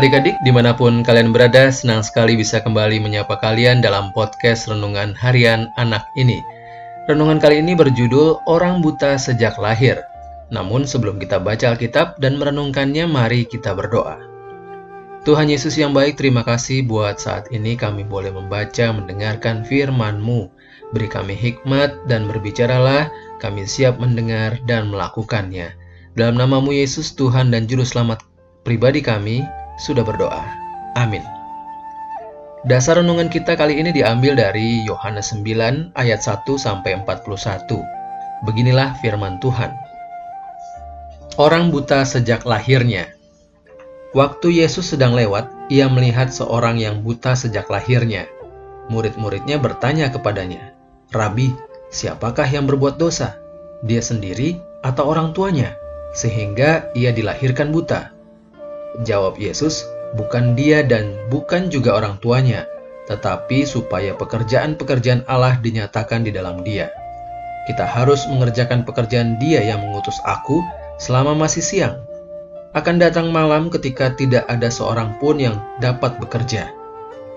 adik-adik di mana pun kalian berada, senang sekali bisa kembali menyapa kalian dalam podcast Renungan Harian Anak ini. Renungan kali ini berjudul Orang Buta Sejak Lahir. Namun sebelum kita baca Alkitab dan merenungkannya, mari kita berdoa. Tuhan Yesus yang baik, terima kasih buat saat ini kami boleh membaca, mendengarkan firman-Mu. Beri kami hikmat dan berbicaralah, kami siap mendengar dan melakukannya. Dalam namamu Yesus, Tuhan dan Juru Selamat pribadi kami, sudah berdoa. Amin. Dasar renungan kita kali ini diambil dari Yohanes 9 ayat 1 sampai 41. Beginilah firman Tuhan. Orang buta sejak lahirnya. Waktu Yesus sedang lewat, ia melihat seorang yang buta sejak lahirnya. Murid-muridnya bertanya kepadanya, "Rabi, siapakah yang berbuat dosa? Dia sendiri atau orang tuanya sehingga ia dilahirkan buta?" Jawab Yesus, bukan dia dan bukan juga orang tuanya, tetapi supaya pekerjaan-pekerjaan Allah dinyatakan di dalam dia. Kita harus mengerjakan pekerjaan dia yang mengutus aku selama masih siang. Akan datang malam ketika tidak ada seorang pun yang dapat bekerja.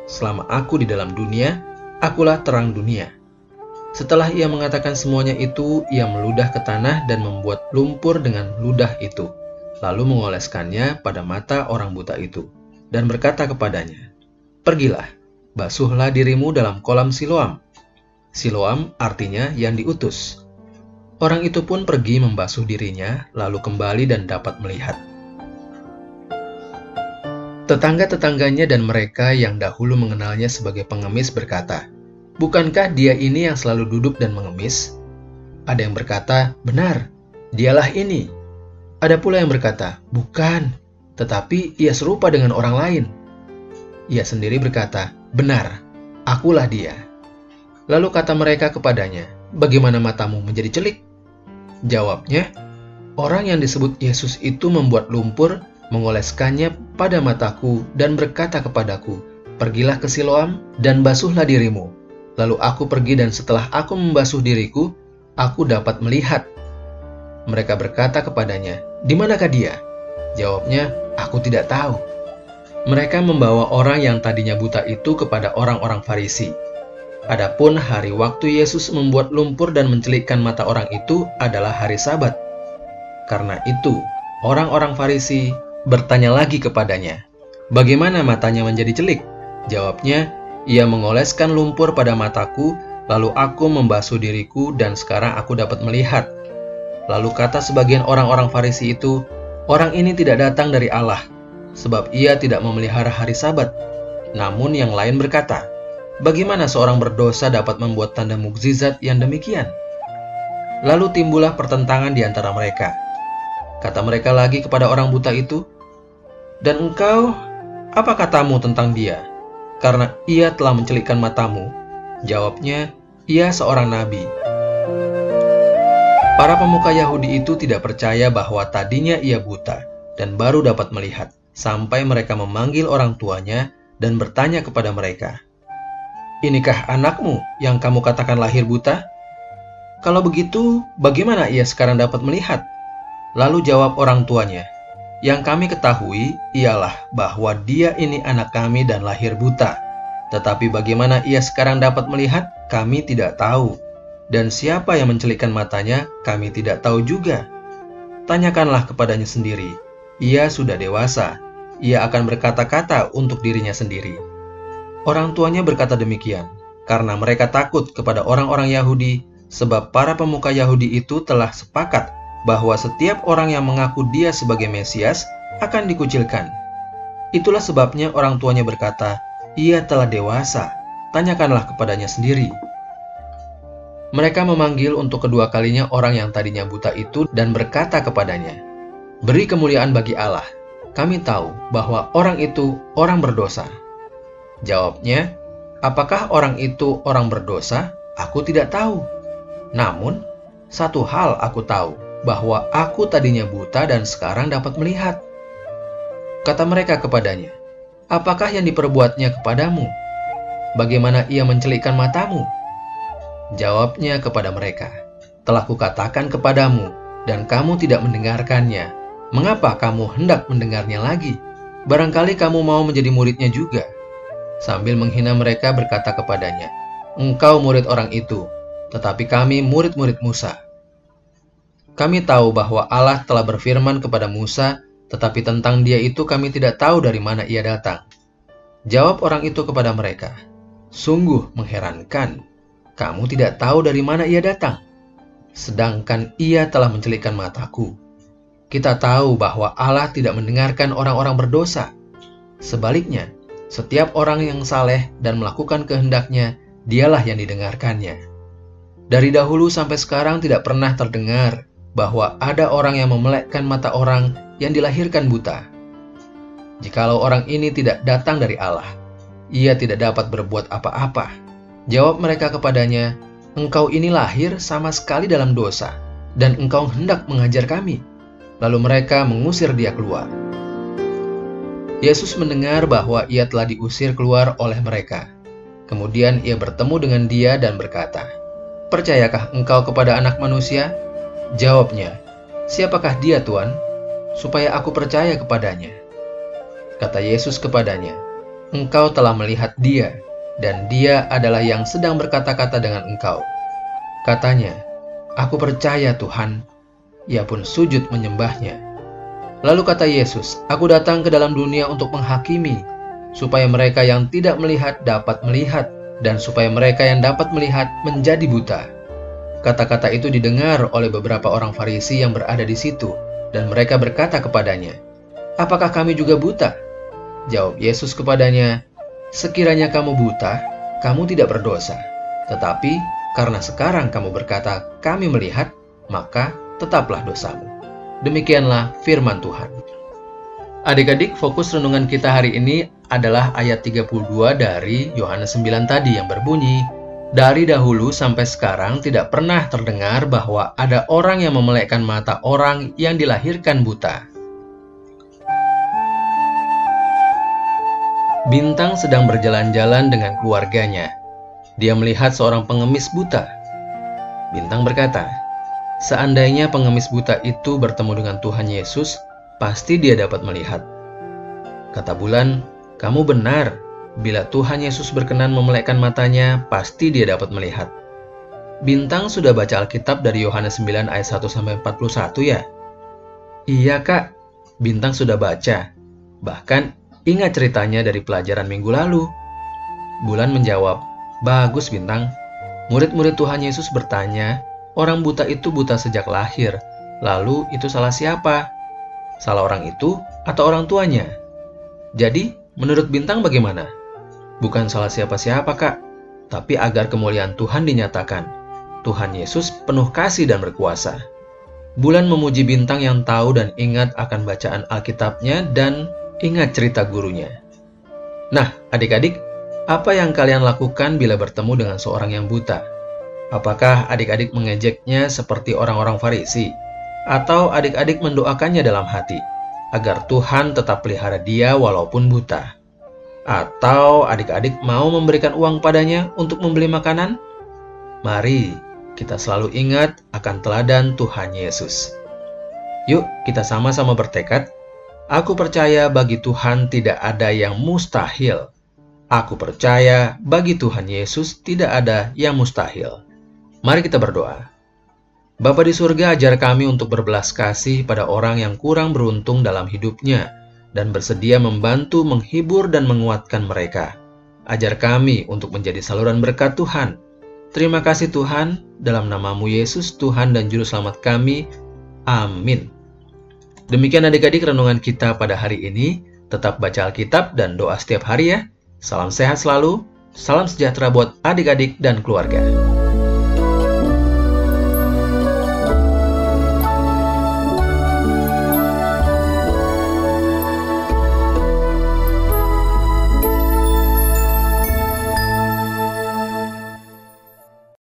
Selama aku di dalam dunia, akulah terang dunia. Setelah ia mengatakan semuanya itu, ia meludah ke tanah dan membuat lumpur dengan ludah itu lalu mengoleskannya pada mata orang buta itu, dan berkata kepadanya, Pergilah, basuhlah dirimu dalam kolam Siloam. Siloam artinya yang diutus. Orang itu pun pergi membasuh dirinya, lalu kembali dan dapat melihat. Tetangga-tetangganya dan mereka yang dahulu mengenalnya sebagai pengemis berkata, Bukankah dia ini yang selalu duduk dan mengemis? Ada yang berkata, Benar, dialah ini. Ada pula yang berkata, "Bukan, tetapi ia serupa dengan orang lain." Ia sendiri berkata, "Benar, akulah dia." Lalu kata mereka kepadanya, "Bagaimana matamu menjadi celik?" Jawabnya, "Orang yang disebut Yesus itu membuat lumpur, mengoleskannya pada mataku dan berkata kepadaku, Pergilah ke Siloam dan basuhlah dirimu. Lalu aku pergi dan setelah aku membasuh diriku, aku dapat melihat." Mereka berkata kepadanya, "Di manakah dia?" Jawabnya, "Aku tidak tahu." Mereka membawa orang yang tadinya buta itu kepada orang-orang Farisi. Adapun hari waktu Yesus membuat lumpur dan mencelikkan mata orang itu adalah hari Sabat. Karena itu, orang-orang Farisi bertanya lagi kepadanya, "Bagaimana matanya menjadi celik?" Jawabnya, "Ia mengoleskan lumpur pada mataku, lalu aku membasuh diriku, dan sekarang aku dapat melihat." Lalu kata sebagian orang-orang Farisi itu, "Orang ini tidak datang dari Allah, sebab ia tidak memelihara hari Sabat." Namun yang lain berkata, "Bagaimana seorang berdosa dapat membuat tanda mukjizat yang demikian?" Lalu timbullah pertentangan di antara mereka. Kata mereka lagi kepada orang buta itu, "Dan engkau, apa katamu tentang dia? Karena ia telah mencelikkan matamu." Jawabnya, "Ia seorang nabi." Para pemuka Yahudi itu tidak percaya bahwa tadinya ia buta dan baru dapat melihat, sampai mereka memanggil orang tuanya dan bertanya kepada mereka, "Inikah anakmu yang kamu katakan lahir buta? Kalau begitu, bagaimana ia sekarang dapat melihat?" Lalu jawab orang tuanya, "Yang kami ketahui ialah bahwa dia ini anak kami dan lahir buta, tetapi bagaimana ia sekarang dapat melihat, kami tidak tahu." Dan siapa yang mencelikkan matanya, kami tidak tahu juga. Tanyakanlah kepadanya sendiri. Ia sudah dewasa. Ia akan berkata-kata untuk dirinya sendiri. Orang tuanya berkata demikian, karena mereka takut kepada orang-orang Yahudi, sebab para pemuka Yahudi itu telah sepakat bahwa setiap orang yang mengaku dia sebagai Mesias akan dikucilkan. Itulah sebabnya orang tuanya berkata, "Ia telah dewasa, tanyakanlah kepadanya sendiri." Mereka memanggil untuk kedua kalinya orang yang tadinya buta itu dan berkata kepadanya, Beri kemuliaan bagi Allah. Kami tahu bahwa orang itu orang berdosa. Jawabnya, Apakah orang itu orang berdosa? Aku tidak tahu. Namun, satu hal aku tahu, bahwa aku tadinya buta dan sekarang dapat melihat. Kata mereka kepadanya, Apakah yang diperbuatnya kepadamu? Bagaimana ia mencelikkan matamu? Jawabnya kepada mereka, Telah kukatakan kepadamu, dan kamu tidak mendengarkannya. Mengapa kamu hendak mendengarnya lagi? Barangkali kamu mau menjadi muridnya juga. Sambil menghina mereka berkata kepadanya, Engkau murid orang itu, tetapi kami murid-murid Musa. Kami tahu bahwa Allah telah berfirman kepada Musa, tetapi tentang dia itu kami tidak tahu dari mana ia datang. Jawab orang itu kepada mereka, Sungguh mengherankan, kamu tidak tahu dari mana ia datang, sedangkan ia telah mencelikkan mataku kita tahu bahwa Allah tidak mendengarkan orang-orang berdosa. Sebaliknya, setiap orang yang saleh dan melakukan kehendaknya, dialah yang didengarkannya. Dari dahulu sampai sekarang tidak pernah terdengar bahwa ada orang yang memelekkan mata orang yang dilahirkan buta. Jikalau orang ini tidak datang dari Allah, ia tidak dapat berbuat apa-apa. Jawab mereka kepadanya, Engkau ini lahir sama sekali dalam dosa, dan engkau hendak mengajar kami. Lalu mereka mengusir dia keluar. Yesus mendengar bahwa ia telah diusir keluar oleh mereka. Kemudian ia bertemu dengan dia dan berkata, "Percayakah engkau kepada Anak Manusia?" Jawabnya, "Siapakah dia, Tuan, supaya aku percaya kepadanya?" Kata Yesus kepadanya, "Engkau telah melihat dia, dan dia adalah yang sedang berkata-kata dengan engkau." Katanya, "Aku percaya, Tuhan." Ia pun sujud menyembahnya. Lalu kata Yesus, Aku datang ke dalam dunia untuk menghakimi, supaya mereka yang tidak melihat dapat melihat, dan supaya mereka yang dapat melihat menjadi buta. Kata-kata itu didengar oleh beberapa orang Farisi yang berada di situ, dan mereka berkata kepadanya, Apakah kami juga buta? Jawab Yesus kepadanya, Sekiranya kamu buta, kamu tidak berdosa. Tetapi karena sekarang kamu berkata, kami melihat, maka tetaplah dosamu. Demikianlah firman Tuhan. Adik-adik, fokus renungan kita hari ini adalah ayat 32 dari Yohanes 9 tadi yang berbunyi, Dari dahulu sampai sekarang tidak pernah terdengar bahwa ada orang yang memelekkan mata orang yang dilahirkan buta. Bintang sedang berjalan-jalan dengan keluarganya. Dia melihat seorang pengemis buta. Bintang berkata, Seandainya pengemis buta itu bertemu dengan Tuhan Yesus, pasti dia dapat melihat. Kata bulan, kamu benar. Bila Tuhan Yesus berkenan memelekkan matanya, pasti dia dapat melihat. Bintang sudah baca Alkitab dari Yohanes 9 ayat 1 sampai 41 ya? Iya, Kak. Bintang sudah baca. Bahkan ingat ceritanya dari pelajaran minggu lalu. Bulan menjawab, "Bagus, Bintang." Murid-murid Tuhan Yesus bertanya, Orang buta itu buta sejak lahir. Lalu itu salah siapa? Salah orang itu atau orang tuanya? Jadi, menurut Bintang bagaimana? Bukan salah siapa-siapa, Kak. Tapi agar kemuliaan Tuhan dinyatakan. Tuhan Yesus penuh kasih dan berkuasa. Bulan memuji Bintang yang tahu dan ingat akan bacaan Alkitabnya dan ingat cerita gurunya. Nah, adik-adik, apa yang kalian lakukan bila bertemu dengan seorang yang buta? Apakah adik-adik mengejeknya seperti orang-orang Farisi, atau adik-adik mendoakannya dalam hati agar Tuhan tetap pelihara dia walaupun buta? Atau adik-adik mau memberikan uang padanya untuk membeli makanan? Mari kita selalu ingat akan teladan Tuhan Yesus. Yuk, kita sama-sama bertekad. Aku percaya bagi Tuhan tidak ada yang mustahil. Aku percaya bagi Tuhan Yesus tidak ada yang mustahil. Mari kita berdoa. Bapa di surga, ajar kami untuk berbelas kasih pada orang yang kurang beruntung dalam hidupnya dan bersedia membantu, menghibur, dan menguatkan mereka. Ajar kami untuk menjadi saluran berkat Tuhan. Terima kasih Tuhan, dalam namamu Yesus, Tuhan dan Juru Selamat kami. Amin. Demikian adik-adik renungan kita pada hari ini. Tetap baca Alkitab dan doa setiap hari ya. Salam sehat selalu, salam sejahtera buat adik-adik dan keluarga.